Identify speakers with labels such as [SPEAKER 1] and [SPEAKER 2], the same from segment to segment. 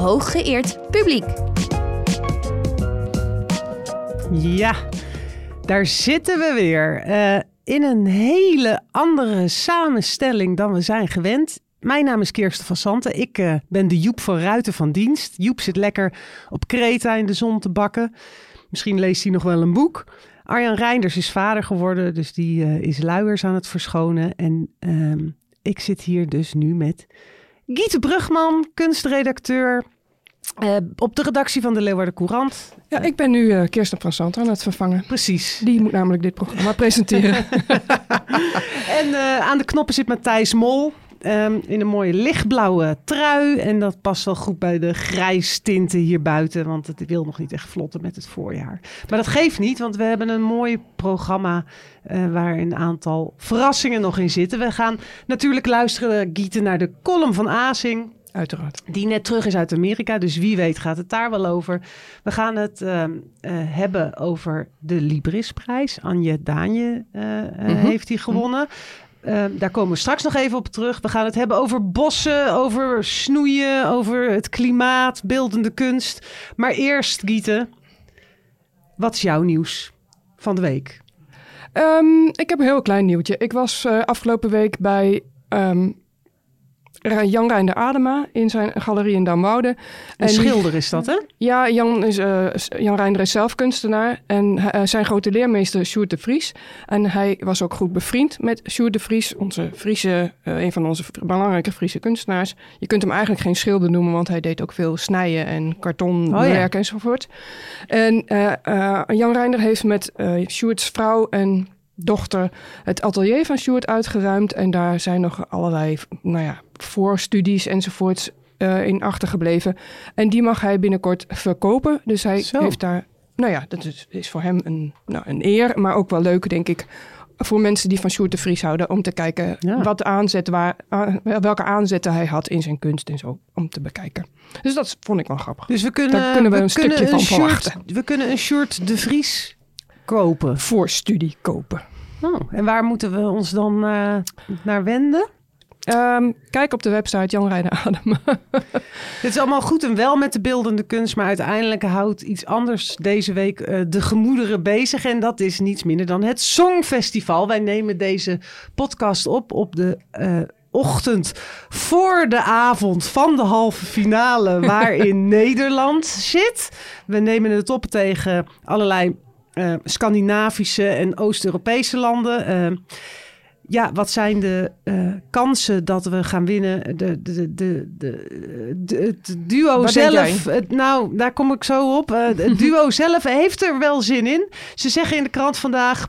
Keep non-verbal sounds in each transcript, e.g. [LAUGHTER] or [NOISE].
[SPEAKER 1] Hooggeëerd Publiek.
[SPEAKER 2] Ja, daar zitten we weer. eh, in een hele andere samenstelling dan we zijn gewend. Mijn naam is Kirsten van Santen. Ik eh, ben de Joep van Ruiten van dienst. Joep zit lekker op Kreta in de zon te bakken. Misschien leest hij nog wel een boek. Arjan Reinders is vader geworden, dus die eh, is luiers aan het verschonen. En ehm, ik zit hier dus nu met Giete Brugman, kunstredacteur. eh, op de redactie van de Leeuwarden Courant.
[SPEAKER 3] Ja, ik ben nu eh, Kirsten van Sant aan het vervangen.
[SPEAKER 2] Precies.
[SPEAKER 3] Die moet namelijk dit programma presenteren. [LAUGHS] [LAUGHS]
[SPEAKER 2] En eh, aan de knoppen zit Matthijs Mol. Ehm, in een mooie lichtblauwe trui. En dat past wel goed bij de grijstinten hier buiten. Want het wil nog niet echt vlotten met het voorjaar. Maar dat geeft niet, want we hebben een mooi programma. eh, waar een aantal verrassingen nog in zitten. We gaan natuurlijk luisteren, Gieten, naar de column van Azing.
[SPEAKER 3] Uiteraard.
[SPEAKER 2] Die net terug is uit Amerika. Dus wie weet gaat het daar wel over. We gaan het ehm, eh, hebben over de Librisprijs. Anje Daanje eh,
[SPEAKER 3] Mhm.
[SPEAKER 2] heeft die gewonnen. Ehm, daar komen we straks nog even op terug. We gaan het hebben over bossen, over snoeien, over het klimaat, beeldende kunst. Maar eerst, Giete, wat is jouw nieuws van de week?
[SPEAKER 3] Ehm, ik heb een heel klein nieuwtje. Ik was eh, afgelopen week bij ehm, Jan Reinder Adema in zijn galerie in Damwoude.
[SPEAKER 2] Een
[SPEAKER 3] En
[SPEAKER 2] schilder is dat, hè?
[SPEAKER 3] Ja, Jan, is, eh, Jan Reinder is zelf kunstenaar en eh, zijn grote leermeester Sjoerd de Vries. En hij was ook goed bevriend met Sjoerd de Vries, onze Friese, eh, een van onze belangrijke Friese kunstenaars. Je kunt hem eigenlijk geen schilder noemen, want hij deed ook veel snijden en kartonwerk
[SPEAKER 2] Oh ja.
[SPEAKER 3] enzovoort. En Jan Reinder heeft met Sjoerds vrouw en dochter het atelier van Sjoerd uitgeruimd. En daar zijn nog allerlei nou ja, voorstudies enzovoorts eh, in achtergebleven. En die mag hij binnenkort verkopen. Dus hij
[SPEAKER 2] Zo.
[SPEAKER 3] heeft daar, nou ja, dat is, is voor hem een, nou, een eer, maar ook wel leuk, denk ik. Voor mensen die van Sjoerd de Vries houden, om te kijken
[SPEAKER 2] Ja.
[SPEAKER 3] wat aanzet waar, aan- welke aanzetten hij had in zijn kunst en zo, om te bekijken. Dus dat vond ik wel grappig.
[SPEAKER 2] Dus we kunnen,
[SPEAKER 3] Daar kunnen we een stukje van verwachten.
[SPEAKER 2] We kunnen een shirt de Vries kopen.
[SPEAKER 3] Voor studie kopen.
[SPEAKER 2] Oh, en waar moeten we ons dan eh, naar wenden?
[SPEAKER 3] Ehm, kijk op de website Jan Rijden Adem. [LAUGHS]
[SPEAKER 2] Het is allemaal goed en wel met de beeldende kunst, maar uiteindelijk houdt iets anders deze week eh, de gemoederen bezig. En dat is niets minder dan het Songfestival. Wij nemen deze podcast op op de eh, ochtend voor de avond van de halve finale [LAUGHS] waarin Nederland zit. We nemen het op tegen allerlei eh, Scandinavische en Oost-Europese landen. Eh, ja, wat zijn de eh, kansen dat we gaan winnen? De, de, de, de, het duo
[SPEAKER 3] Wat
[SPEAKER 2] zelf, het, nou, daar kom ik zo op. Eh, het duo [LAUGHS] zelf heeft er wel zin in. Ze zeggen in de krant vandaag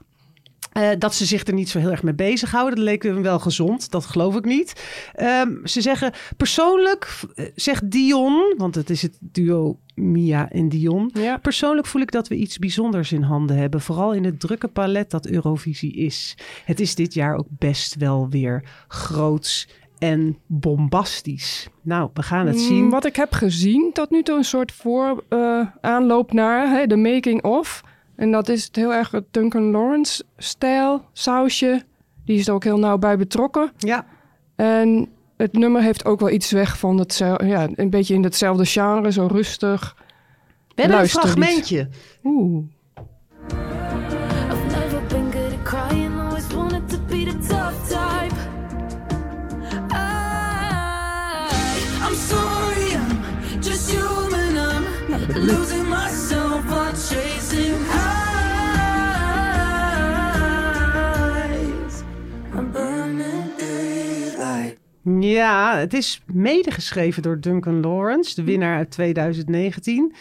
[SPEAKER 2] eh, dat ze zich er niet zo heel erg mee bezighouden. Dat leek hem wel gezond, dat geloof ik niet. Ehm, ze zeggen persoonlijk, eh, zegt Dion, want het is het duo Mia en Dion.
[SPEAKER 3] ja.
[SPEAKER 2] Persoonlijk voel ik dat we iets bijzonders in handen hebben. Vooral in het drukke palet dat Eurovisie is. Het is dit jaar ook best wel weer groots en bombastisch. Nou, we gaan het
[SPEAKER 3] Mm,
[SPEAKER 2] zien.
[SPEAKER 3] Wat ik heb gezien tot nu toe een soort voor eh, aanloop naar hè, de making of. En dat is het heel erg het Duncan Lawrence stijl sausje. Die is er ook heel nauw bij betrokken.
[SPEAKER 2] Ja,
[SPEAKER 3] En het nummer heeft ook wel iets weg van het, ja, een beetje in hetzelfde genre, zo rustig.
[SPEAKER 2] we hebben een fragmentje.
[SPEAKER 3] Oeh.
[SPEAKER 4] I've never been good at
[SPEAKER 2] Ja, het is medegeschreven door Duncan Lawrence, de winnaar uit 2019.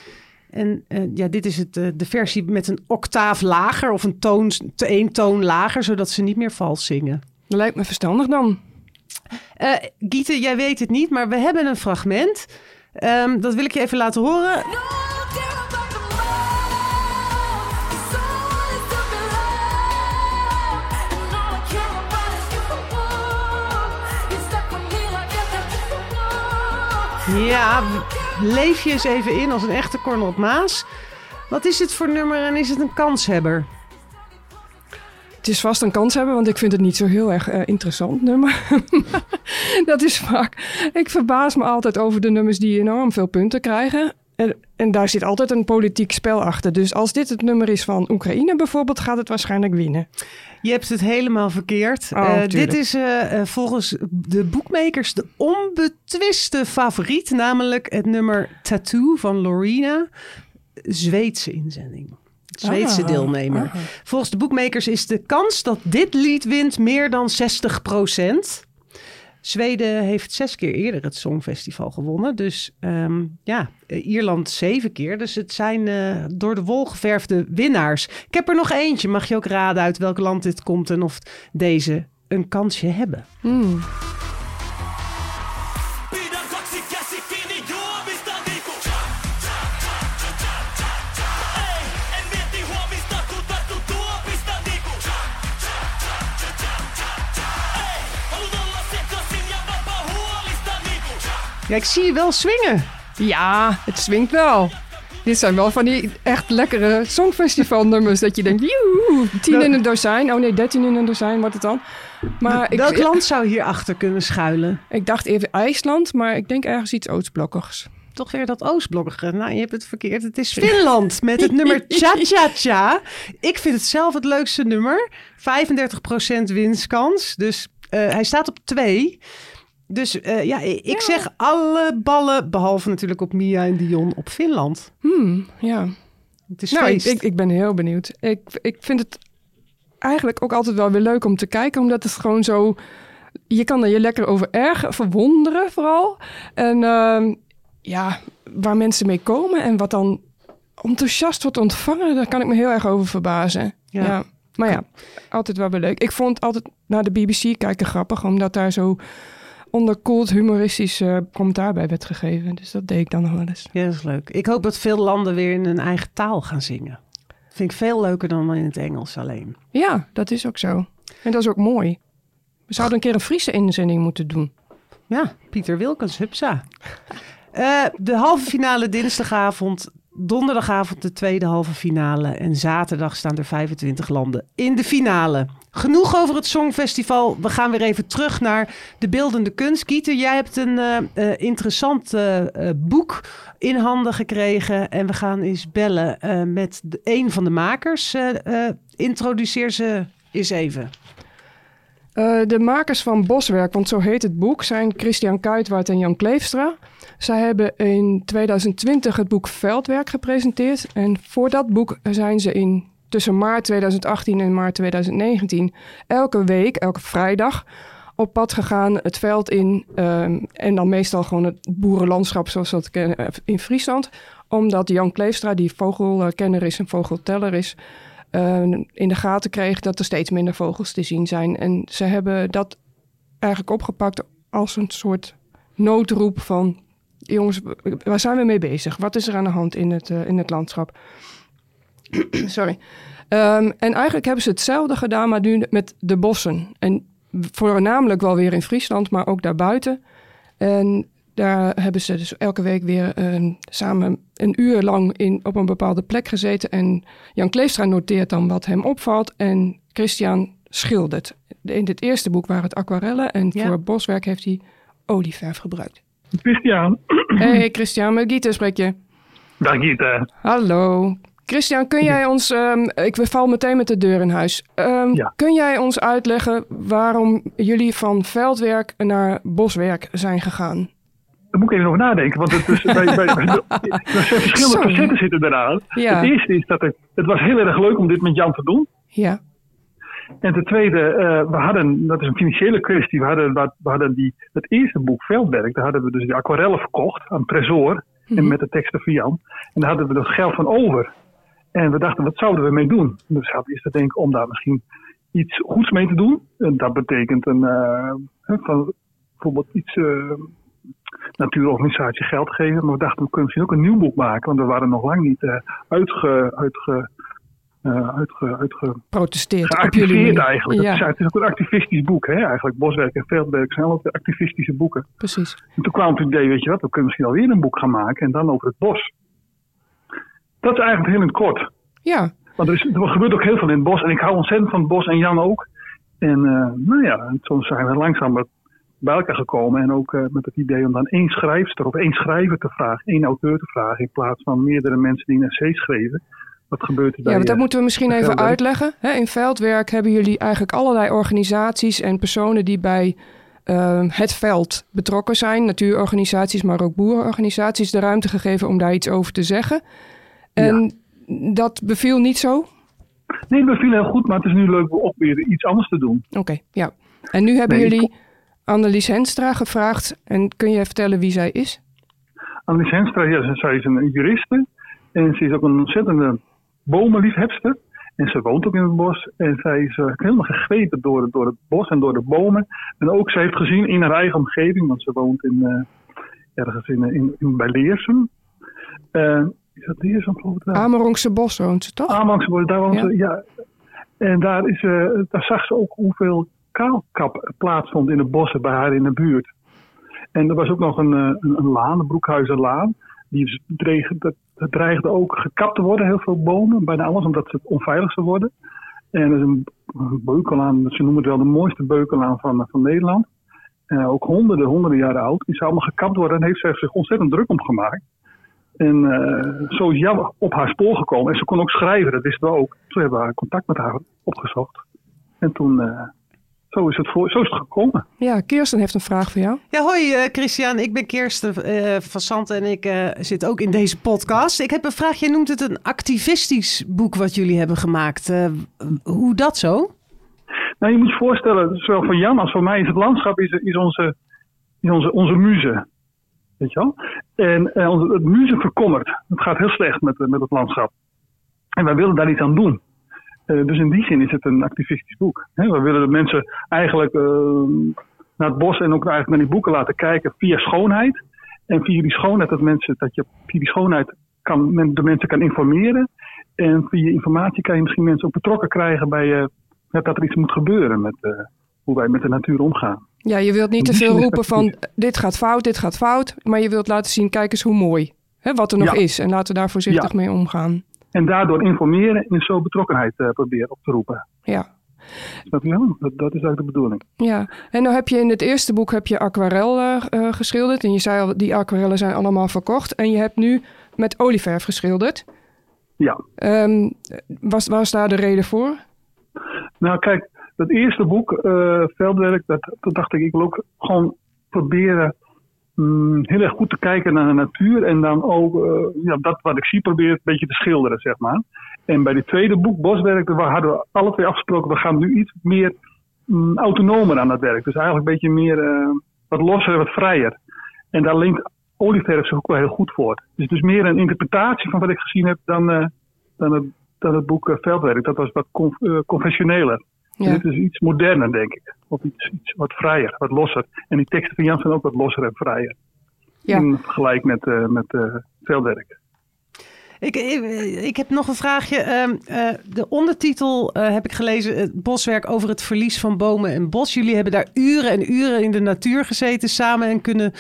[SPEAKER 2] En eh, ja, dit is het, eh, de versie met een octaaf lager of een toon, één toon lager, zodat ze niet meer vals zingen.
[SPEAKER 3] Dat lijkt me verstandig dan.
[SPEAKER 2] Eh Giete, jij weet het niet, maar we hebben een fragment. Ehm, dat wil ik je even laten horen.
[SPEAKER 4] No,
[SPEAKER 2] Ja, leef je eens even in als een echte Cornel Maas. Wat is dit voor nummer en is het een kanshebber?
[SPEAKER 3] Het is vast een kans hebben, want ik vind het niet zo heel erg eh, interessant nummer. [LAUGHS] dat is vaak. Ik verbaas me altijd over de nummers die enorm veel punten krijgen. En, en daar zit altijd een politiek spel achter. Dus als dit het nummer is van Oekraïne bijvoorbeeld, gaat het waarschijnlijk winnen.
[SPEAKER 2] Je hebt het helemaal verkeerd.
[SPEAKER 3] Oh,
[SPEAKER 2] Eh, dit is eh, eh, volgens de boekmakers de onbetwiste favoriet, namelijk het nummer Tattoo van Lorena, Zweedse inzending. Zweedse
[SPEAKER 3] Ah,
[SPEAKER 2] deelnemer.
[SPEAKER 3] ah.
[SPEAKER 2] Volgens de boekmakers is de kans dat dit lied wint meer dan 60 Zweden heeft zes keer eerder het Songfestival gewonnen. Dus ehm, ja, Ierland zeven keer. Dus het zijn eh, door de wol geverfde winnaars. Ik heb er nog eentje. Mag je ook raden uit welk land dit komt en of deze een kansje hebben?
[SPEAKER 3] Hmm.
[SPEAKER 5] Ja,
[SPEAKER 2] ik zie je wel swingen.
[SPEAKER 3] Ja, het swingt wel. Dit zijn wel van die echt lekkere songfestivalnummers. Dat je denkt, joehoe, tien in een dozijn. Oh nee, dertien in een dozijn wordt het dan. Maar ik,
[SPEAKER 2] welk land zou hierachter kunnen schuilen?
[SPEAKER 3] ik dacht even IJsland, maar ik denk ergens iets Oostblokkigs.
[SPEAKER 2] Toch weer dat Oostblokkige. Nou, je hebt het verkeerd. Het is Finland met het nummer Cha Cha Cha. Ik vind het zelf het leukste nummer. 35% winstkans. Dus eh, hij staat op 2. Dus eh, ja, ik zeg alle ballen, behalve natuurlijk op Mia en Dion, op Finland.
[SPEAKER 3] Hmm, ja.
[SPEAKER 2] Het is
[SPEAKER 3] Nou,
[SPEAKER 2] feest.
[SPEAKER 3] ik, ik ben heel benieuwd. Ik, ik vind het eigenlijk ook altijd wel weer leuk om te kijken, omdat het gewoon zo. Je kan er je lekker over erg verwonderen, vooral. En ehm, ja, waar mensen mee komen en wat dan enthousiast wordt ontvangen, daar kan ik me heel erg over verbazen.
[SPEAKER 2] Ja.
[SPEAKER 3] Ja. Maar ja, altijd wel weer leuk. Ik vond altijd naar de BBC kijken grappig, omdat daar zo onderkoeld humoristisch eh, commentaar bij werd gegeven. Dus dat deed ik dan nog wel eens.
[SPEAKER 2] Ja, dat is leuk. Ik hoop dat veel landen weer in hun eigen taal gaan zingen. Vind ik veel leuker dan in het Engels alleen.
[SPEAKER 3] Ja, dat is ook zo. En dat is ook mooi. We zouden een keer een Friese inzending moeten doen.
[SPEAKER 2] Ja, Pieter Wilkens, hupsa. Eh, de halve finale dinsdagavond, donderdagavond de tweede halve finale en zaterdag staan er 25 landen in de finale. Genoeg over het Songfestival. We gaan weer even terug naar de beeldende kunst. Gieter, jij hebt een eh, eh, interessant eh, boek in handen gekregen. En we gaan eens bellen met een van de makers. Introduceer ze eens even.
[SPEAKER 3] De makers van Boswerk, want zo heet het boek, zijn Christian Kuitwaard en Jan Kleefstra. Zij hebben in 2020 het boek Veldwerk gepresenteerd. En voor dat boek zijn ze in tussen maart 2018 en maart 2019 elke week, elke vrijdag, op pad gegaan het veld in. ehm, en dan meestal gewoon het boerenlandschap zoals dat kennen eh, in Friesland. Omdat Jan Kleefstra, die vogelkenner is en vogelteller is, eh, in de gaten kreeg dat er steeds minder vogels te zien zijn. En ze hebben dat eigenlijk opgepakt als een soort noodroep van... jongens, waar zijn we mee bezig? Wat is er aan de hand in het, eh, in het landschap? [CLEARS THROAT] Sorry. Ehm, en eigenlijk hebben ze hetzelfde gedaan, maar nu met de bossen. En voornamelijk wel weer in Friesland, maar ook daarbuiten. En daar hebben ze dus elke week weer eh, samen een uur lang in, op een bepaalde plek gezeten. En Jan Kleefstra noteert dan wat hem opvalt en Christian schildert. In dit eerste boek waren het aquarellen en
[SPEAKER 2] Ja.
[SPEAKER 3] voor boswerk heeft hij olieverf gebruikt.
[SPEAKER 6] Christian,
[SPEAKER 3] Hey Christian, met Gieter spreek je.
[SPEAKER 6] dag Gita.
[SPEAKER 3] Hallo. Christian, kun jij ons, ehm, ik val meteen met de deur in huis. Ehm,
[SPEAKER 6] Ja.
[SPEAKER 3] Kun jij ons uitleggen waarom jullie van veldwerk naar boswerk zijn gegaan?
[SPEAKER 6] daar moet ik even over nadenken. Want het is, bij, bij, [LAUGHS] er zijn verschillende facetten zitten eraan.
[SPEAKER 3] Ja.
[SPEAKER 6] Het eerste is dat het, het was heel erg leuk om dit met Jan te doen.
[SPEAKER 3] Ja.
[SPEAKER 6] En ten tweede, eh, we hadden, dat is een financiële kwestie, we hadden, we hadden die, het eerste boek Veldwerk, daar hadden we dus die aquarellen verkocht aan Tresor en met de teksten van Jan. En daar hadden we dat geld van over. En we dachten, wat zouden we mee doen? Dus we hadden eerst te denken om daar misschien iets goeds mee te doen. En dat betekent een, eh, van, bijvoorbeeld iets, eh natuurorganisatie geld geven. Maar we dachten, we kunnen misschien ook een nieuw boek maken, want we waren nog lang niet eh, uitge, uitge, eh, uitge, uitge, geactiveerd eigenlijk.
[SPEAKER 3] Ja,
[SPEAKER 6] Het, is, is ook een activistisch boek, hè? eigenlijk. Boswerk en Veldwerk zijn allemaal activistische boeken.
[SPEAKER 3] precies.
[SPEAKER 6] En toen kwam het idee, weet je wat, we kunnen misschien alweer een boek gaan maken en dan over het bos. Dat is eigenlijk heel in het kort.
[SPEAKER 3] Ja,
[SPEAKER 6] Want er, is, er gebeurt ook heel veel in het bos en ik hou ontzettend van het bos en Jan ook. En eh, nou ja, zo zijn we langzaam bij elkaar gekomen en ook eh, met het idee om dan één schrijfster of één schrijver te vragen, één auteur te vragen in plaats van meerdere mensen die een essay schreven. Wat gebeurt er bij
[SPEAKER 3] ja want dat
[SPEAKER 6] eh,
[SPEAKER 3] moeten we misschien even
[SPEAKER 6] veldwerk.
[SPEAKER 3] uitleggen. In veldwerk hebben jullie eigenlijk allerlei organisaties en personen die bij ehm, het veld betrokken zijn. Natuurorganisaties, maar ook boerenorganisaties de ruimte gegeven om daar iets over te zeggen. En dat beviel niet zo?
[SPEAKER 6] Nee, dat viel heel goed, maar het is nu leuk om weer iets anders te doen.
[SPEAKER 3] Oké, ja. En nu hebben
[SPEAKER 6] Nee, ik-
[SPEAKER 3] jullie Annelies Henstra gevraagd. En kun je vertellen wie zij is?
[SPEAKER 6] Annelies Henstra, ja, zij is een juriste en ze is ook een ontzettende bomenliefhebster. En ze woont ook in het bos en zij is eh, helemaal gegrepen door, het- door het bos en door de bomen. En ook ze heeft gezien in haar eigen omgeving, want ze woont in, eh, ergens in, in, in, bij Leersum. Eh, is dat geloof ik wel?
[SPEAKER 3] Amerongse Bos woont ze toch?
[SPEAKER 6] Aanmangswoord, daar woont
[SPEAKER 3] Ja.
[SPEAKER 6] ze, ja. En daar, is, eh, daar zag ze ook hoeveel kaalkap plaatsvond in de bossen bij haar in de buurt. En er was ook nog een, eh, een, een laan, de Broekhuizenlaan. Die is- dreig, dat, dat dreigde ook gekapt te worden, heel veel bomen, bijna alles, omdat ze onveilig zou worden. En er is een, een beukenlaan, ze noemen het wel de mooiste beukenlaan van, van Nederland. Ook honderden, honderden jaren oud. Die zou allemaal gekapt worden en heeft zij zich ontzettend druk om gemaakt. En eh, zo is Jan op haar spoor gekomen. En ze kon ook schrijven, dat wisten we ook. Toen hebben we contact met haar opgezocht. En toen, eh, zo, is het voor, zo is het gekomen.
[SPEAKER 3] Ja, Kirsten heeft een vraag voor jou.
[SPEAKER 2] Ja, hoi eh, Christian. Ik ben Kirsten eh, van Santen en ik eh, zit ook in deze podcast. Ik heb een vraag. Je noemt het een activistisch boek wat jullie hebben gemaakt. Eh, hoe dat zo?
[SPEAKER 6] Nou, je moet je voorstellen, zowel voor Jan als voor mij is het landschap is, is onze, is onze, onze muze. Weet je wel? En eh, het muze verkommert. Het gaat heel slecht met, eh, met het landschap. En wij willen daar iets aan doen. Eh, dus in die zin is het een activistisch boek. We willen de mensen eigenlijk naar het bos en ook eigenlijk naar die boeken laten kijken via schoonheid. En via die schoonheid dat, mensen, dat je via die schoonheid kan, de mensen kan informeren. En via informatie kan je misschien mensen ook betrokken krijgen bij dat er iets moet gebeuren met hoe wij met de natuur omgaan.
[SPEAKER 3] Ja, je wilt niet te veel roepen van dit gaat fout, dit gaat fout. Maar je wilt laten zien, kijk eens hoe mooi. Hè, wat er nog
[SPEAKER 6] Ja.
[SPEAKER 3] is. En laten we daar voorzichtig
[SPEAKER 6] Ja.
[SPEAKER 3] mee omgaan.
[SPEAKER 6] En daardoor informeren en zo betrokkenheid eh, proberen op te roepen.
[SPEAKER 3] Ja.
[SPEAKER 6] Snap je wel? Dat, dat is eigenlijk de bedoeling.
[SPEAKER 3] Ja, en nou heb je in het eerste boek heb je aquarel eh, eh, geschilderd. En je zei al, die aquarellen zijn allemaal verkocht. En je hebt nu met olieverf geschilderd.
[SPEAKER 6] Ja.
[SPEAKER 3] Ehm, was, was daar de reden voor?
[SPEAKER 6] Nou, kijk, dat eerste boek, eh, Veldwerk, dat, dat dacht ik, ik wil ook gewoon proberen mm, heel erg goed te kijken naar de natuur. En dan ook eh, ja, dat wat ik zie proberen een beetje te schilderen, zeg maar. En bij het tweede boek, Boswerk, daar hadden we alle twee afgesproken, we gaan nu iets meer mm, autonomer aan het werk. Dus eigenlijk een beetje meer, eh, wat losser wat vrijer. En daar leent olieverf zich ook wel heel goed voor. Dus het is meer een interpretatie van wat ik gezien heb dan, dan, het, boek Veldwerk. Dat was wat con- eh, conventioneler.
[SPEAKER 3] Ja.
[SPEAKER 6] Dit is iets moderner, denk ik. Of iets, iets wat vrijer, wat losser. En die teksten van Jan zijn ook wat losser en vrijer.
[SPEAKER 3] Ja.
[SPEAKER 6] In vergelijk met, eh met eh, Veldwerk.
[SPEAKER 2] Ik, ik, heb nog een vraagje. Ehm, eh, de ondertitel eh, heb ik gelezen: Het boswerk over het verlies van bomen en bos. Jullie hebben daar uren en uren in de natuur gezeten samen en kunnen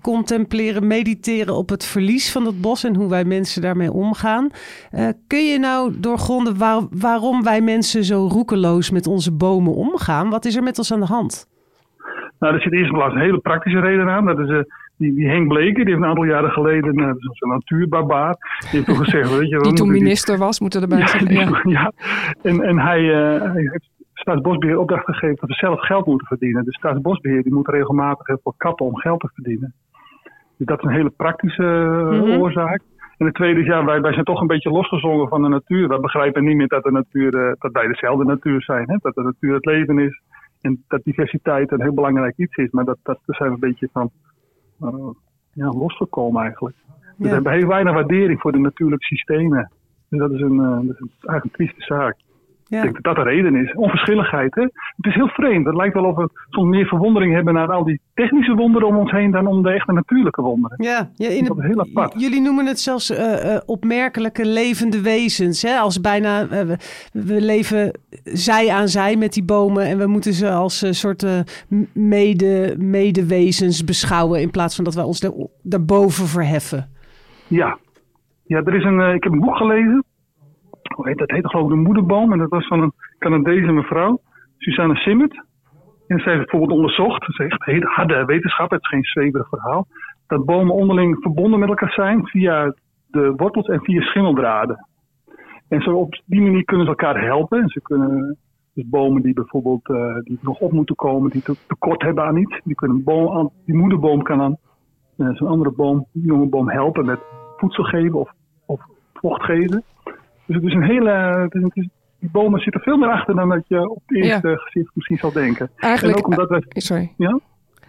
[SPEAKER 2] contempleren, mediteren op het verlies van het bos en hoe wij mensen daarmee omgaan. Eh, kun je nou doorgronden waar- waarom wij mensen zo roekeloos met onze bomen omgaan? Wat is er met ons aan de hand?
[SPEAKER 6] Nou, er zit eerst en plaats een hele praktische reden aan. Dat is eh, die, die Henk Bleker, die heeft een aantal jaren geleden, uh, zo'n natuurbarbaar, die heeft toen gezegd, weet je... we [LAUGHS]
[SPEAKER 3] Die toen minister was, moeten erbij
[SPEAKER 6] Ja,
[SPEAKER 3] zeggen. Ja.
[SPEAKER 6] ja. En, en hij, eh, hij heeft Staatsbosbeheer opdracht gegeven dat we zelf geld moeten verdienen. De Staatsbosbeheer die moet regelmatig veel kappen om geld te verdienen. Dus dat is een hele praktische eh,
[SPEAKER 2] Mhm.
[SPEAKER 6] oorzaak. En het tweede is, ja, wij, wij zijn toch een beetje losgezongen van de natuur. We begrijpen niet meer dat, de natuur, dat wij dezelfde natuur zijn. Hè? Dat de natuur het leven is. En dat diversiteit een heel belangrijk iets is. Maar dat, dat, daar zijn we een beetje van eh, ja, losgekomen eigenlijk. We
[SPEAKER 2] Ja.
[SPEAKER 6] hebben heel weinig waardering voor de natuurlijke systemen. Dus dat is, een, dat is een, eigenlijk een trieste zaak.
[SPEAKER 2] Ja.
[SPEAKER 6] Ik denk dat dat de reden is. Onverschilligheid, hè? Het is heel vreemd. Het lijkt wel of we soms meer verwondering hebben naar al die technische wonderen om ons heen dan om de echte natuurlijke wonderen.
[SPEAKER 2] Ja, ja in
[SPEAKER 6] Dat is heel apart.
[SPEAKER 2] jullie noemen het zelfs eh, eh, opmerkelijke levende wezens. Hè? Als bijna, eh, we, we leven zij aan zij met die bomen en we moeten ze als een soort mede, medewezens beschouwen in plaats van dat wij ons daar, daarboven verheffen.
[SPEAKER 6] Ja. Ja, er is een, ik heb een boek gelezen. Hoe heet dat? Het heet geloof ik De Moederboom. En dat was van een Canadese mevrouw, Susanne Simmert. En zij heeft bijvoorbeeld onderzocht, ze heeft hele harde wetenschap, het is geen zweverig verhaal, dat bomen onderling verbonden met elkaar zijn via de wortels en via schimmeldraden. En zo op die manier kunnen ze elkaar helpen. En ze kunnen dus bomen die bijvoorbeeld eh, die nog op moeten komen, die te- tekort hebben aan iets, die kunnen een boom die moederboom kan aan eh, zo'n andere boom, die jonge boom helpen met voedsel geven of, of vocht geven. Dus het is een hele, het is, het is- die bomen zitten veel meer achter dan dat je op het eerste gezicht misschien zal denken.
[SPEAKER 3] Eigenlijk,
[SPEAKER 6] en ook omdat wij,
[SPEAKER 3] sorry.
[SPEAKER 6] ja?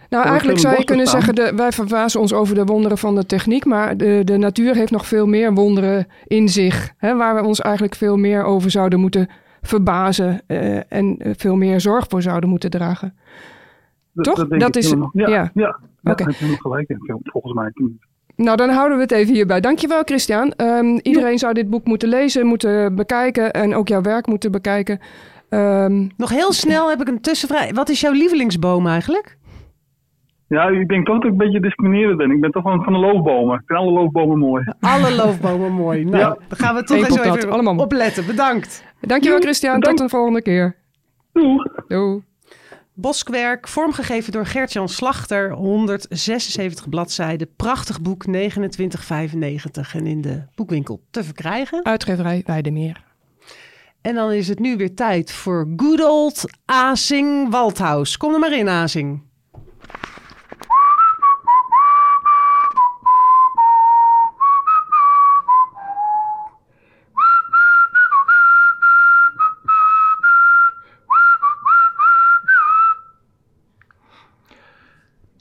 [SPEAKER 3] Nou, eigenlijk zou je kunnen
[SPEAKER 6] staan.
[SPEAKER 3] zeggen, de, wij verbazen ons over de wonderen van de techniek, maar de, de natuur heeft nog veel meer wonderen in zich, hè, waar we ons eigenlijk veel meer over zouden moeten verbazen eh, en eh, veel meer zorg voor zouden moeten dragen. Toch?
[SPEAKER 6] denk
[SPEAKER 3] Dat
[SPEAKER 6] ik
[SPEAKER 3] is-.
[SPEAKER 6] Ja,
[SPEAKER 3] ja.
[SPEAKER 6] ja. ja.
[SPEAKER 3] Oké.
[SPEAKER 6] daar heb je helemaal gelijk in, volgens mij.
[SPEAKER 3] Nou, dan houden we het even hierbij. Dankjewel, Christian. Ehm, iedereen zou dit boek moeten lezen, moeten bekijken en ook jouw werk moeten bekijken. Ehm,
[SPEAKER 2] Nog heel snel heb ik een tussenvraag. Wat is jouw lievelingsboom eigenlijk?
[SPEAKER 6] Ja, ik denk toch dat ik een beetje discriminerend ben. Ik ben toch van, van de loofbomen. Ik vind alle loofbomen mooi.
[SPEAKER 2] Alle loofbomen mooi. [LAUGHS] Nou,
[SPEAKER 6] Ja.
[SPEAKER 2] dan gaan we toch
[SPEAKER 3] Eén
[SPEAKER 2] eens even
[SPEAKER 3] allemaal.
[SPEAKER 2] opletten. Bedankt.
[SPEAKER 3] dankjewel, Christian. Tot een volgende keer.
[SPEAKER 6] Doeg!
[SPEAKER 3] Doei.
[SPEAKER 2] Boskwerk, vormgegeven door Gert-Jan Slachter, 176 bladzijden. Prachtig boek, 29,95 en in de boekwinkel te verkrijgen.
[SPEAKER 3] Uitgeverij Weidemeer.
[SPEAKER 2] En dan is het nu weer tijd voor good old Azing Waldhaus. Kom er maar in, Azing.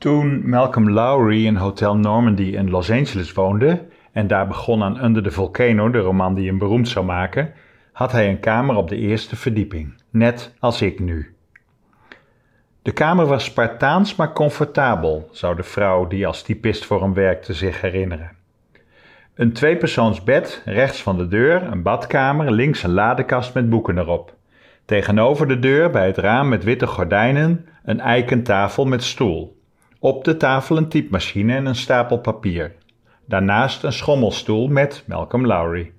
[SPEAKER 7] Toen Malcolm Lowry in Hotel Normandy in Los Angeles woonde en daar begon aan Under the Volcano, de roman die hem beroemd zou maken, had hij een kamer op de eerste verdieping, net als ik nu. De kamer was Spartaans maar comfortabel, zou de vrouw die als typist voor hem werkte zich herinneren. Een tweepersoonsbed rechts van de deur, een badkamer, links een ladekast met boeken erop. Tegenover de deur bij het raam met witte gordijnen een eiken tafel met stoel. Op de tafel een typemachine en een stapel papier. Daarnaast een schommelstoel met Malcolm Lowry.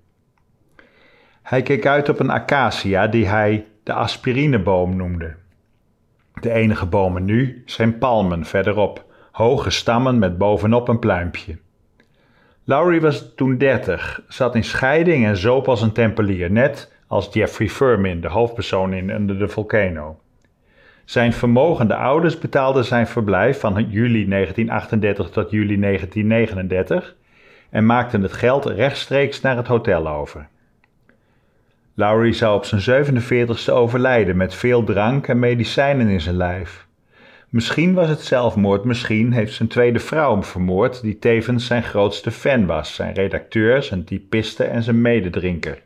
[SPEAKER 7] Hij keek uit op een acacia die hij de aspirineboom noemde. De enige bomen nu zijn palmen verderop, hoge stammen met bovenop een pluimpje. Lowry was toen dertig, zat in scheiding en zoop als een tempelier, net als Jeffrey Furman, de hoofdpersoon in Under the Volcano. Zijn vermogende ouders betaalden zijn verblijf van juli 1938 tot juli 1939 en maakten het geld rechtstreeks naar het hotel over. Lowry zou op zijn 47ste overlijden met veel drank en medicijnen in zijn lijf. Misschien was het zelfmoord, misschien heeft zijn tweede vrouw hem vermoord, die tevens zijn grootste fan was, zijn redacteur, zijn typiste en zijn mededrinker.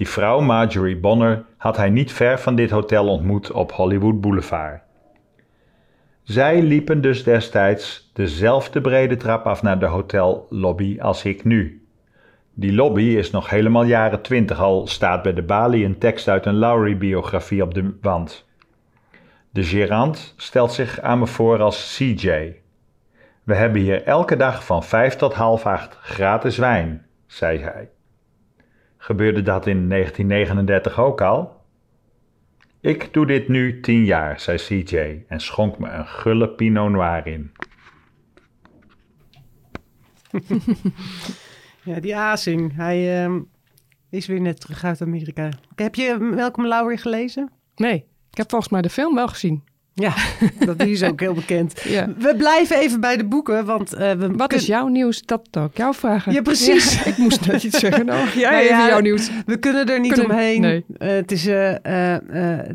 [SPEAKER 7] Die vrouw, Marjorie Bonner, had hij niet ver van dit hotel ontmoet op Hollywood Boulevard. Zij liepen dus destijds dezelfde brede trap af naar de hotellobby als ik nu. Die lobby is nog helemaal jaren twintig, al staat bij de balie een tekst uit een Lowry-biografie op de wand. De gerant stelt zich aan me voor als CJ. We hebben hier elke dag van vijf tot half acht gratis wijn, zei hij. Gebeurde dat in 1939 ook al? Ik doe dit nu tien jaar, zei CJ en schonk me een gulle Pinot Noir in. [LAUGHS]
[SPEAKER 2] Ja, die Azing, hij ehm, is weer net terug uit Amerika. Heb je Malcolm Lowry gelezen?
[SPEAKER 3] Nee, ik heb volgens mij de film wel gezien.
[SPEAKER 2] Ja, [LAUGHS] dat is ook heel bekend.
[SPEAKER 3] Ja.
[SPEAKER 2] We blijven even bij de boeken, want eh, we
[SPEAKER 3] Wat is jouw nieuws? Dat zou ik jou vragen.
[SPEAKER 2] Ja, precies.
[SPEAKER 3] Ja, ik moest net iets zeggen. Nou, jij
[SPEAKER 2] Nou ja,
[SPEAKER 3] jouw nieuws.
[SPEAKER 2] We kunnen er niet
[SPEAKER 3] Kunnen-
[SPEAKER 2] omheen.
[SPEAKER 3] nee.
[SPEAKER 2] Eh, het is eh,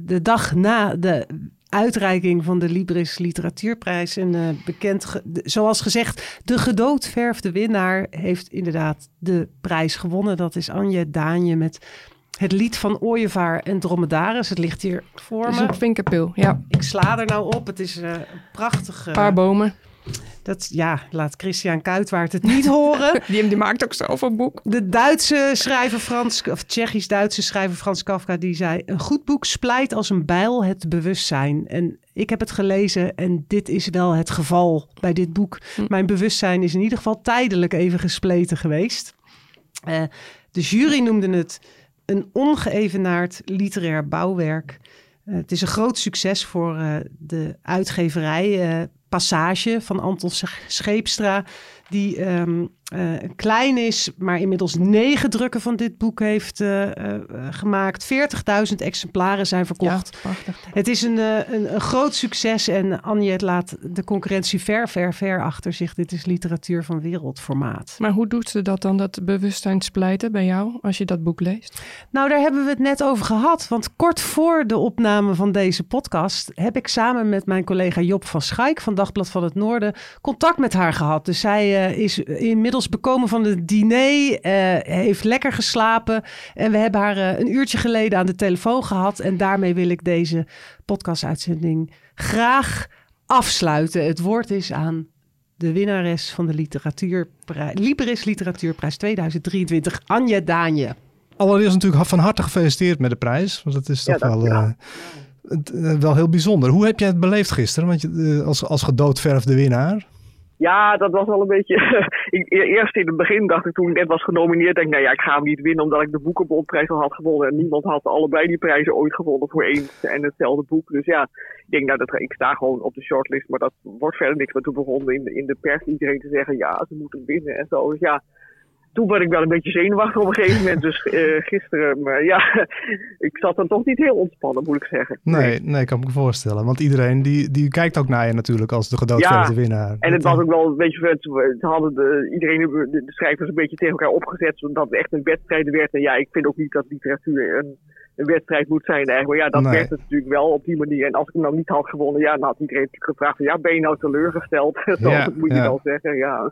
[SPEAKER 2] de dag na de uitreiking van de Libris Literatuurprijs. En bekend, ge- zoals gezegd, de gedoodverfde winnaar heeft inderdaad de prijs gewonnen. Dat is Anje Daanje met het lied van Ooievaar en Dromedaris. Het ligt hier voor me.
[SPEAKER 3] een vinkerpil. Ja,
[SPEAKER 2] Ik sla er nou op. Het is eh, een prachtig...
[SPEAKER 3] een
[SPEAKER 2] eh,
[SPEAKER 3] paar bomen.
[SPEAKER 2] dat, ja, laat Christian Kuitwaard het niet horen. [LAUGHS]
[SPEAKER 3] Die, die maakt ook zelf een boek.
[SPEAKER 2] De Duitse schrijver Frans, of Tsjechisch-Duitse schrijver Frans Kafka, die zei: Een goed boek splijt als een bijl het bewustzijn. En ik heb het gelezen en dit is wel het geval bij dit boek. Mijn bewustzijn is in ieder geval tijdelijk even gespleten geweest. Eh, de jury noemde het een ongeëvenaard literair bouwwerk. Eh, het is een groot succes voor eh, de uitgeverij eh, Passage van Anton Sch- Scheepstra. Die ehm, eh, klein is, maar inmiddels negen drukken van dit boek heeft eh, eh, gemaakt. 40.000 exemplaren zijn verkocht.
[SPEAKER 3] Ja, prachtig.
[SPEAKER 2] Het is een, eh, een, een groot succes en Anje laat de concurrentie ver, ver, ver achter zich. Dit is literatuur van wereldformaat.
[SPEAKER 3] Maar hoe doet ze dat dan, dat bewustzijn splijten bij jou, als je dat boek leest?
[SPEAKER 2] Nou, daar hebben we het net over gehad. Want kort voor de opname van deze podcast heb ik samen met mijn collega Job van Schaik van Dagblad van het Noorden contact met haar gehad. Dus zij eh, is inmiddels bekomen van het diner, eh, heeft lekker geslapen. En we hebben haar eh, een uurtje geleden aan de telefoon gehad. En daarmee wil ik deze podcastuitzending graag afsluiten. Het woord is aan de winnares van de literatuurprij- Libris Literatuurprijs 2023, Anje Daanje.
[SPEAKER 8] Allereerst natuurlijk van harte gefeliciteerd met de prijs. Want het is toch
[SPEAKER 6] Ja,
[SPEAKER 8] wel, eh, het, wel heel bijzonder. Hoe heb jij het beleefd gisteren? Want je, als, als gedoodverfde winnaar.
[SPEAKER 9] Ja, dat was wel een beetje. [LAUGHS] e- eerst in het begin dacht ik toen ik net was genomineerd, denk ik, nou ja, ik ga hem niet winnen omdat ik de Boekenbondprijs al had gewonnen. En niemand had allebei die prijzen ooit gewonnen voor één en hetzelfde boek. Dus ja, ik denk, nou, dat, ik sta gewoon op de shortlist, maar dat wordt verder niks. Maar toen begon in, in de pers iedereen te zeggen, ja, ze moeten winnen en zo. Dus ja, toen werd ik wel een beetje zenuwachtig op een gegeven moment. Dus eh, gisteren, maar ja, [LAUGHS] ik zat dan toch niet heel ontspannen, moet ik zeggen.
[SPEAKER 8] Nee, nee, kan ik me voorstellen. Want iedereen die, die kijkt ook naar je natuurlijk als de gedoodverfde
[SPEAKER 9] Ja,
[SPEAKER 8] winnaar.
[SPEAKER 9] En het was
[SPEAKER 8] eh,
[SPEAKER 9] ook wel een beetje vet. Ze hadden de, iedereen, de, de schrijvers, een beetje tegen elkaar opgezet. Zodat het echt een wedstrijd werd. En ja, ik vind ook niet dat literatuur een, een wedstrijd moet zijn eigenlijk. Maar ja, dat
[SPEAKER 8] Nee.
[SPEAKER 9] werd het natuurlijk wel op die manier. En als ik hem nou niet had gewonnen, ja, dan had iedereen natuurlijk gevraagd. van, Ja, ben je nou teleurgesteld? [LAUGHS]
[SPEAKER 8] Ja,
[SPEAKER 9] moet je wel zeggen, [LAUGHS] ja.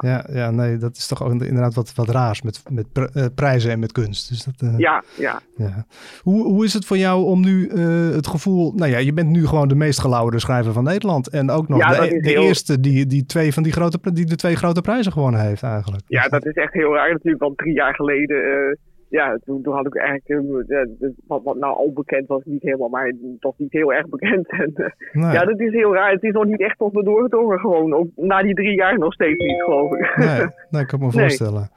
[SPEAKER 8] ja, ja, nee, dat is toch ook inderdaad wat, wat raars met, met eh, prijzen en met kunst. Dus dat, eh,
[SPEAKER 9] Ja, ja.
[SPEAKER 8] Ja. Hoe, hoe is het voor jou om nu eh, het gevoel... Nou ja, je bent nu gewoon de meest gelauwerde schrijver van Nederland. En ook nog de,
[SPEAKER 9] dat heel-
[SPEAKER 8] eerste die, die, twee van die, grote, die de twee grote prijzen gewonnen heeft eigenlijk.
[SPEAKER 9] Ja, dat is echt heel raar natuurlijk. Want drie jaar geleden, ja, toen, toen had ik eigenlijk, eh, ja, wat, wat nou al bekend was, niet helemaal, maar toch niet heel erg bekend. [LAUGHS] En, eh,
[SPEAKER 8] Nee.
[SPEAKER 9] Ja, dat is heel raar. Het is nog niet echt tot me doorgedrongen gewoon. Ook na die drie jaar nog steeds niet, geloof ik.
[SPEAKER 8] Nee, nee, [LAUGHS] ik kan me
[SPEAKER 9] Nee.
[SPEAKER 8] voorstellen.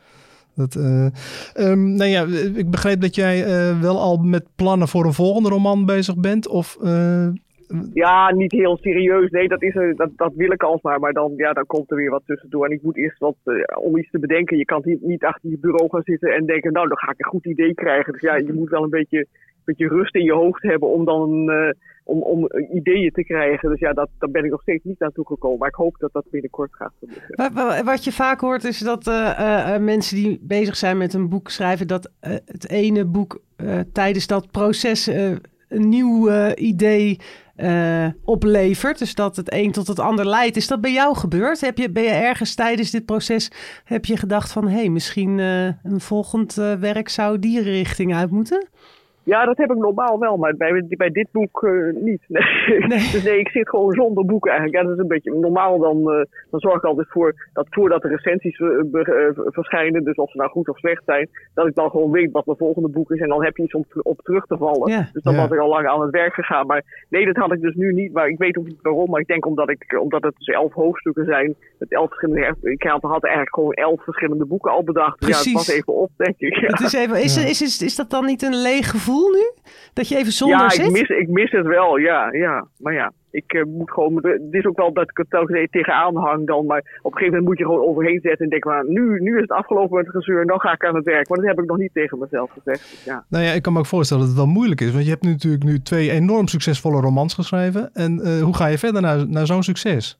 [SPEAKER 8] Dat, ehm, nou ja, ik begreep dat jij wel al met plannen voor een volgende roman bezig bent. Of,
[SPEAKER 9] Ja, niet heel serieus. Nee, dat, is dat, dat wil ik alsmaar. Maar dan, ja, dan komt er weer wat tussendoor. En ik moet eerst wat, eh, om iets te bedenken. Je kan niet, niet achter je bureau gaan zitten en denken, nou, dan ga ik een goed idee krijgen. Dus ja, je moet wel een beetje, beetje rust in je hoofd hebben om dan eh, om, om eh, ideeën te krijgen. Dus ja, dat, daar ben ik nog steeds niet naartoe gekomen. Maar ik hoop dat dat binnenkort gaat gebeuren.
[SPEAKER 2] Wa- wa- Wat je vaak hoort is dat mensen die bezig zijn met een boek schrijven, dat het ene boek tijdens dat proces een nieuw eh, idee eh, oplevert. Dus dat het een tot het ander leidt. Is dat bij jou gebeurd? Heb je, ben je ergens tijdens dit proces heb je gedacht van hé, hey, misschien eh, een volgend werk zou die richting uit moeten?
[SPEAKER 9] Ja, dat heb ik normaal wel, maar bij, bij dit boek eh, niet. Nee. [LAUGHS]
[SPEAKER 2] Nee.
[SPEAKER 9] Dus nee, ik zit gewoon zonder boek eigenlijk. Ja, dat is een beetje normaal. Dan, eh, dan zorg ik altijd voor dat voordat de recensies eh, be- verschijnen, dus of ze nou goed of slecht zijn, dat ik dan gewoon weet wat mijn volgende boek is en dan heb je iets om op terug te vallen.
[SPEAKER 2] Ja.
[SPEAKER 9] Dus dan
[SPEAKER 8] Ja.
[SPEAKER 9] was ik al lang aan het werk gegaan. Maar nee, dat had ik dus nu niet. Maar ik weet ook niet waarom. Maar ik denk omdat, ik, omdat het dus elf hoofdstukken zijn. Met elf verschillende. Ik had had eigenlijk gewoon elf verschillende boeken al bedacht. Ja,
[SPEAKER 2] Precies.
[SPEAKER 9] het was even op, denk ik. Ja.
[SPEAKER 2] Het is, even, is,
[SPEAKER 8] Ja.
[SPEAKER 2] is, is, is dat dan niet een leeg gevoel gevoel nu? Dat je even zonder
[SPEAKER 9] ja,
[SPEAKER 2] zit?
[SPEAKER 9] ik mis, ik mis het wel, ja. ja. Maar ja, ik eh, moet gewoon... Het is ook wel dat ik het telkens tegenaan hang dan. Maar op een gegeven moment moet je gewoon overheen zetten en denken... Maar nu, nu is het afgelopen met het gezeur en dan ga ik aan het werk. Maar dat heb ik nog niet tegen mezelf gezegd. Dus ja.
[SPEAKER 8] Nou ja, ik kan me ook voorstellen dat het wel moeilijk is. Want je hebt natuurlijk nu twee enorm succesvolle romans geschreven. En eh, hoe ga je verder naar, naar zo'n succes?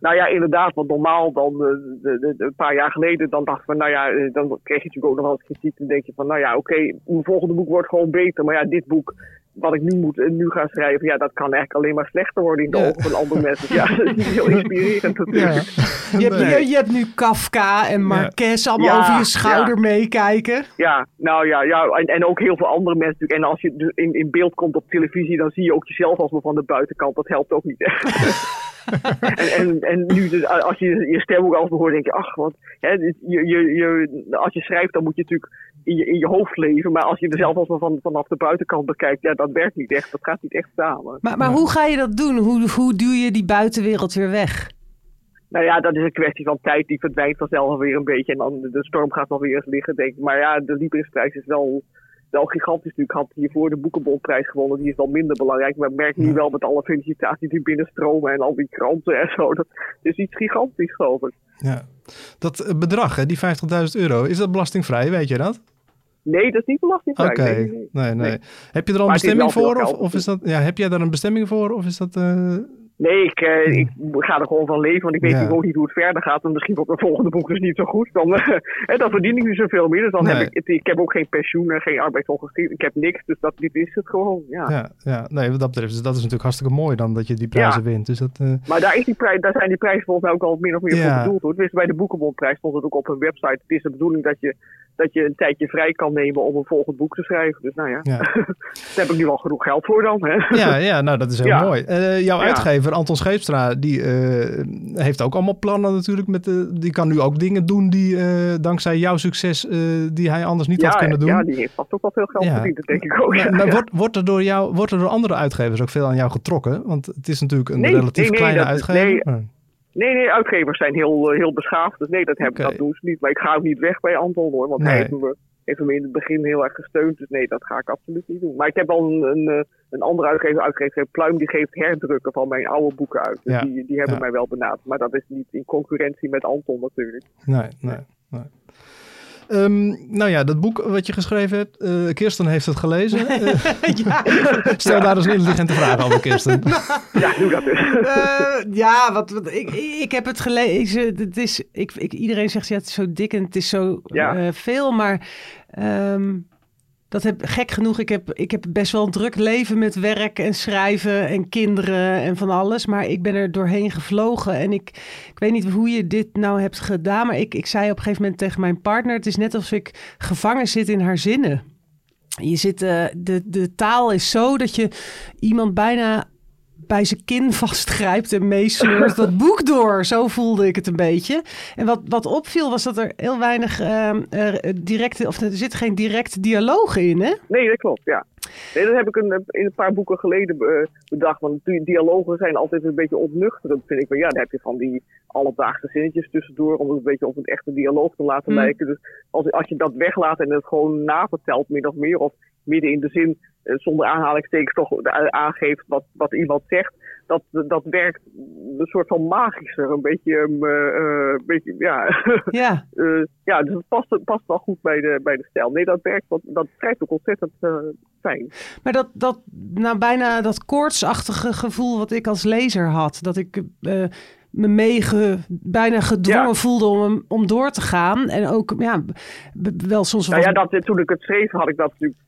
[SPEAKER 9] Nou ja, inderdaad. Want normaal dan, eh, de, de, de- een paar jaar geleden, dan dacht ik van, nou ja, eh, dan kreeg je natuurlijk ook nog wel eens kritiek. Dan denk je van, nou ja, oké, mijn volgende boek wordt gewoon beter. Maar ja, dit boek, wat ik nu moet eh, nu gaan schrijven, ja, dat kan eigenlijk alleen maar slechter worden in de
[SPEAKER 8] Ja.
[SPEAKER 9] ogen van andere mensen. Ja, dat is niet heel inspirerend natuurlijk.
[SPEAKER 2] Je hebt,
[SPEAKER 8] Nee.
[SPEAKER 2] je, je hebt nu Kafka en Marquez allemaal
[SPEAKER 9] Ja,
[SPEAKER 2] over je schouder meekijken.
[SPEAKER 9] Ja, nou ja, ja en, en ook heel veel andere mensen natuurlijk. En als je dus in, in beeld komt op televisie, dan zie je ook jezelf als maar van de buitenkant. Dat helpt ook niet echt. [LAUGHS] en, en, en nu, dus, als je je stem ook altijd hoort, denk je, ach, wat. Hè, je, je, je, als je schrijft, dan moet je natuurlijk in je, in je hoofd leven. Maar als je er zelf als van, vanaf de buitenkant bekijkt, ja, dat werkt niet echt. Dat gaat niet echt samen.
[SPEAKER 2] Maar, maar hoe ga je dat doen? Hoe, hoe duw je die buitenwereld weer weg?
[SPEAKER 9] Nou ja, dat is een kwestie van tijd. Die verdwijnt vanzelf weer een beetje. En dan de storm gaat wel weer eens liggen, denk ik. Maar ja, de Librisprijs is wel, wel gigantisch natuurlijk. Had hiervoor de Boekenbondprijs gewonnen. Die is wel minder belangrijk. Maar ik merk nu wel met alle felicitaties die binnenstromen. En al die kranten en zo. Dat is iets gigantisch, geloof ik.
[SPEAKER 8] Ja. Dat eh, bedrag, hè, die 50.000 euro, is dat belastingvrij? Weet je dat?
[SPEAKER 9] Nee, dat is niet belastingvrij.
[SPEAKER 8] Oké,
[SPEAKER 9] Nee, nee, nee.
[SPEAKER 8] nee, nee. Heb je er al een bestemming voor? Of, of is dat, ja, heb jij daar een bestemming voor? Of is dat... eh,
[SPEAKER 9] Nee, ik, eh, ik ga er gewoon van leven, want ik weet
[SPEAKER 8] Ja.
[SPEAKER 9] ook niet hoe het verder gaat. En misschien wordt mijn volgende boek dus niet zo goed. Dan, [LAUGHS] dan verdien ik nu zoveel meer. Dus dan
[SPEAKER 8] Nee.
[SPEAKER 9] heb ik, ik heb ook geen pensioen en geen arbeidsongeschikt. Ik heb niks, dus dat, dit is het gewoon. Ja.
[SPEAKER 8] ja, ja, nee, wat dat betreft. Dus dat is natuurlijk hartstikke mooi dan dat je die prijzen wint. Dus dat, eh,
[SPEAKER 9] Maar daar, is die prijs, daar zijn die prijzen volgens mij ook al min of meer voor bedoeld. Hoor. Dus bij de Boekenbondprijs stond het ook op hun website. Het is de bedoeling dat je, dat je een tijdje vrij kan nemen om een volgend boek te schrijven. Dus nou ja,
[SPEAKER 8] ja. [LAUGHS]
[SPEAKER 9] daar heb ik nu al genoeg geld voor dan. Hè?
[SPEAKER 8] Ja, ja, nou dat is heel
[SPEAKER 9] Ja.
[SPEAKER 8] mooi. Eh, jouw
[SPEAKER 9] Ja.
[SPEAKER 8] uitgever Anton Scheepstra, die eh, heeft ook allemaal plannen natuurlijk. Met de, die kan nu ook dingen doen die eh, dankzij jouw succes, die hij anders niet had kunnen doen.
[SPEAKER 9] ja, die heeft vast ook wel veel geld verdiend, dat denk ik ook.
[SPEAKER 8] Maar, wordt, wordt, er door jou, wordt er door andere uitgevers ook veel aan jou getrokken? Want het is natuurlijk een
[SPEAKER 9] Nee,
[SPEAKER 8] relatief
[SPEAKER 9] nee, nee,
[SPEAKER 8] kleine uitgever.
[SPEAKER 9] Nee. Nee, uitgevers zijn heel, eh, heel beschaafd. Dus nee, dat, heb, dat doen ze niet. Maar ik ga ook niet weg bij Anton hoor. Want
[SPEAKER 8] Nee.
[SPEAKER 9] hij heeft me, heeft me in het begin heel erg gesteund. Dus nee, dat ga ik absoluut niet doen. Maar ik heb al een, een, eh, een andere uitgever, uitgever Pluim, die geeft herdrukken van mijn oude boeken uit. Dus
[SPEAKER 8] Ja.
[SPEAKER 9] die, die hebben
[SPEAKER 8] Ja.
[SPEAKER 9] mij wel benaderd. Maar dat is niet in concurrentie met Anton natuurlijk.
[SPEAKER 8] Nee, nee, nee. Ehm, nou ja, dat boek wat je geschreven hebt, eh, Kirsten heeft het gelezen. [LAUGHS] Eh,
[SPEAKER 2] ja.
[SPEAKER 8] stel daar eens een intelligente vraag over, Kirsten. [LAUGHS]
[SPEAKER 9] Ja, doe dat dus.
[SPEAKER 2] Eh, ja, wat, wat, ik, ik heb het gelezen. Het is, ik, ik, iedereen zegt ja, het is zo dik en het is zo
[SPEAKER 9] Ja.
[SPEAKER 2] eh, veel. Maar ehm, dat heb gek genoeg. Ik heb, ik heb best wel een druk leven met werk en schrijven en kinderen en van alles. Maar ik ben er doorheen gevlogen. En ik, ik weet niet hoe je dit nou hebt gedaan. Maar ik, ik zei op een gegeven moment tegen mijn partner: Het is net alsof ik gevangen zit in haar zinnen. Je zit, eh, de, de taal is zo dat je iemand bijna bij zijn kin [LAUGHS] vastgrijpt en meesleurt dat boek door. Zo voelde ik het een beetje. En wat, wat opviel was dat er heel weinig ehm, eh, directe, of er zit geen directe dialoog in, hè?
[SPEAKER 9] Nee, dat klopt, ja. Nee, dat heb ik een, in een paar boeken geleden eh, bedacht. Want die dialogen zijn altijd een beetje ontnuchterend, vind ik. Maar ja, dan heb je van die alledaagse zinnetjes tussendoor... om het een beetje op een echte dialoog te laten
[SPEAKER 2] Hmm.
[SPEAKER 9] lijken. Dus als, als je dat weglaat en het gewoon navertelt, min of meer... of midden in de zin, eh, zonder aanhalingstekens toch eh, aangeeft wat, wat iemand zegt... Dat, dat werkt een soort van magischer. Een beetje, eh, een beetje ja... [LAUGHS]
[SPEAKER 2] Ja.
[SPEAKER 9] Ja, dus het past, past wel goed bij de, bij de stijl. Nee, dat werkt, want dat schrijft ook ontzettend fijn.
[SPEAKER 2] Maar dat, dat nou bijna dat koortsachtige gevoel wat ik als lezer had. Dat ik me meege, bijna gedwongen
[SPEAKER 9] Ja.
[SPEAKER 2] voelde om, om door te gaan. En ook ja, wel soms
[SPEAKER 9] Nou ja, dat, toen ik het schreef, had ik dat natuurlijk.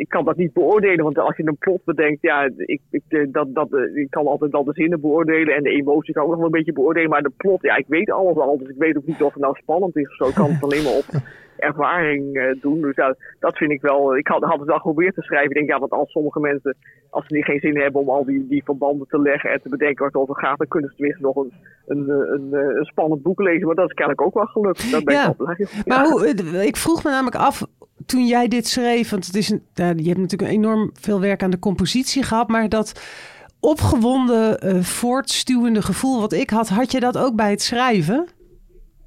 [SPEAKER 9] Ik kan dat niet beoordelen, want als je een plot bedenkt, ja, ik, ik, eh, dat, dat, eh, ik kan altijd wel de zinnen beoordelen en de emotie kan ik ook nog wel een beetje beoordelen, maar de plot, ja, ik weet alles al, dus ik weet ook niet of het nou spannend is of zo. Ik kan het [LAUGHS] alleen maar op ervaring eh, doen. Dus ja, dat vind ik wel. Ik had, had het wel geprobeerd te schrijven. Ik denk, ja, want als sommige mensen, als ze niet geen zin hebben om al die, die verbanden te leggen en te bedenken waar het over gaat, dan kunnen ze tenminste nog een, een, eh, een, eh, een spannend boek lezen. Maar dat is kennelijk ook wel gelukt. Daar ben
[SPEAKER 2] Ja.
[SPEAKER 9] ik wel blij.
[SPEAKER 2] Maar
[SPEAKER 9] Ja.
[SPEAKER 2] hoe, ik vroeg me namelijk af, toen jij dit schreef, want het is een, je hebt natuurlijk enorm veel werk aan de compositie gehad, maar dat opgewonden, voortstuwende gevoel wat ik had, had je dat ook bij het schrijven?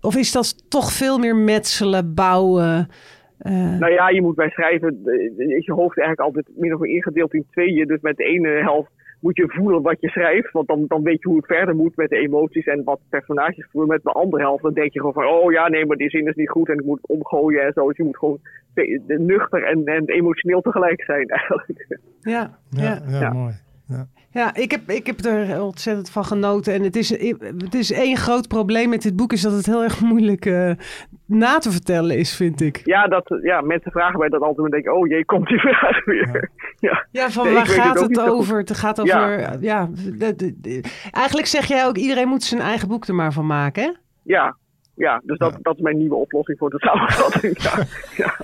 [SPEAKER 2] Of is dat toch veel meer metselen, bouwen, Eh,
[SPEAKER 9] Nou ja, je moet bij schrijven, eh, is je hoofd eigenlijk altijd min of meer ingedeeld in tweeën. Dus met de ene helft moet je voelen wat je schrijft, want dan, dan weet je hoe het verder moet met de emoties en wat personages voelen. Met de andere helft, dan denk je gewoon van, oh ja, nee, maar die zin is niet goed en ik moet omgooien en zo. Dus je moet gewoon nuchter en, en emotioneel tegelijk zijn eigenlijk.
[SPEAKER 2] ja,
[SPEAKER 8] Ja,
[SPEAKER 2] ja.
[SPEAKER 8] ja,
[SPEAKER 9] Ja.
[SPEAKER 8] mooi. Ja.
[SPEAKER 2] Ja, ik heb, ik heb er ontzettend van genoten. En het is, het is één groot probleem met dit boek... is dat het heel erg moeilijk eh, na te vertellen is, vind ik.
[SPEAKER 9] Ja, dat, ja, mensen vragen mij dat altijd en denken, oh jee, komt die [LAUGHS] vraag weer. Ja,
[SPEAKER 2] Ja, van
[SPEAKER 9] Nee,
[SPEAKER 2] waar
[SPEAKER 9] het
[SPEAKER 2] gaat het over? Het gaat over... Ja, de- de- de- eigenlijk zeg jij ook... iedereen moet zijn eigen boek er maar van maken, hè?
[SPEAKER 9] ja, ja dus dat, dat is mijn nieuwe oplossing voor de samenvatting. Ja, ja. [LAUGHS]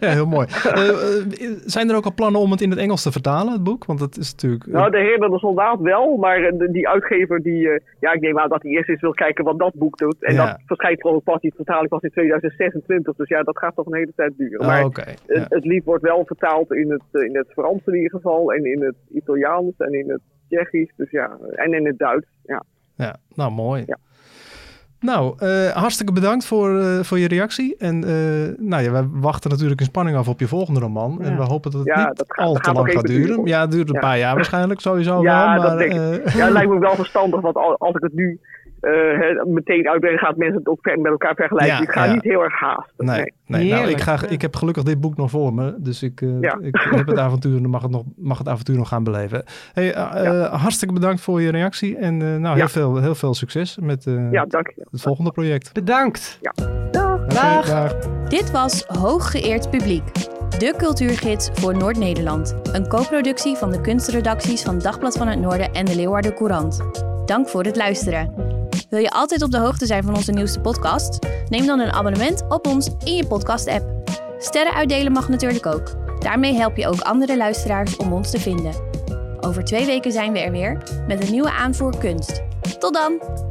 [SPEAKER 8] Ja, heel mooi. Eh, eh, zijn er ook al plannen om het in het Engels te vertalen, het boek? Want dat is natuurlijk... eh,
[SPEAKER 9] Nou, de Heer en de Soldaat wel, maar die uitgever die, ja, ik neem aan dat hij eerst eens wil kijken wat dat boek doet. En dat verschijnt gewoon pas, die vertaling pas in 2026, dus ja, dat gaat toch een hele tijd duren.
[SPEAKER 8] ah,
[SPEAKER 9] maar het, het lied wordt wel vertaald in het, in het Frans in ieder geval, en in het Italiaans en in het Tsjechisch, dus ja, en in het Duits, ja.
[SPEAKER 8] Ja, nou mooi.
[SPEAKER 9] Ja.
[SPEAKER 8] Nou, eh, hartstikke bedankt voor, eh, voor je reactie. En eh, nou ja, wij wachten natuurlijk in spanning af op je volgende roman.
[SPEAKER 2] Ja.
[SPEAKER 8] En we hopen dat het
[SPEAKER 9] Ja,
[SPEAKER 8] niet
[SPEAKER 9] dat gaat-
[SPEAKER 8] al
[SPEAKER 9] dat
[SPEAKER 8] te lang gaat duren.
[SPEAKER 9] duren.
[SPEAKER 8] Ja, het duurt een paar jaar waarschijnlijk sowieso
[SPEAKER 9] Ja,
[SPEAKER 8] wel.
[SPEAKER 9] dat
[SPEAKER 8] Maar,
[SPEAKER 9] denk ik.
[SPEAKER 8] eh,
[SPEAKER 9] Ja, het lijkt [LAUGHS] me wel verstandig, want al- als ik het nu eh, meteen uitbrengen, gaat mensen het ook ver- met elkaar vergelijken.
[SPEAKER 8] Ja,
[SPEAKER 9] ik ga
[SPEAKER 8] ja.
[SPEAKER 9] niet heel erg haasten.
[SPEAKER 8] Nee, nee. nou, ik, ga,
[SPEAKER 2] ja.
[SPEAKER 8] ik heb gelukkig dit boek nog voor me. Dus ik, eh,
[SPEAKER 9] Ja.
[SPEAKER 8] ik heb het [LAUGHS] avontuur en mag het, nog, mag het avontuur nog gaan beleven. Hey, eh, eh, hartstikke bedankt voor je reactie. En eh, nou, heel,
[SPEAKER 9] Ja.
[SPEAKER 8] veel, heel veel succes met eh,
[SPEAKER 9] Ja, dank je.
[SPEAKER 8] het volgende project.
[SPEAKER 2] Bedankt.
[SPEAKER 9] Dag.
[SPEAKER 8] Oké,
[SPEAKER 2] Dag.
[SPEAKER 8] dag.
[SPEAKER 1] Dit was Hooggeëerd Publiek, de cultuurgids voor Noord-Nederland. Een co-productie van de kunstredacties van Dagblad van het Noorden en de Leeuwarden Courant. Dank voor het luisteren. Wil je altijd op de hoogte zijn van onze nieuwste podcast? Neem dan een abonnement op ons in je podcast-app. Sterren uitdelen mag natuurlijk ook. Daarmee help je ook andere luisteraars om ons te vinden. Over twee weken zijn we er weer met een nieuwe aanvoer kunst. Tot dan!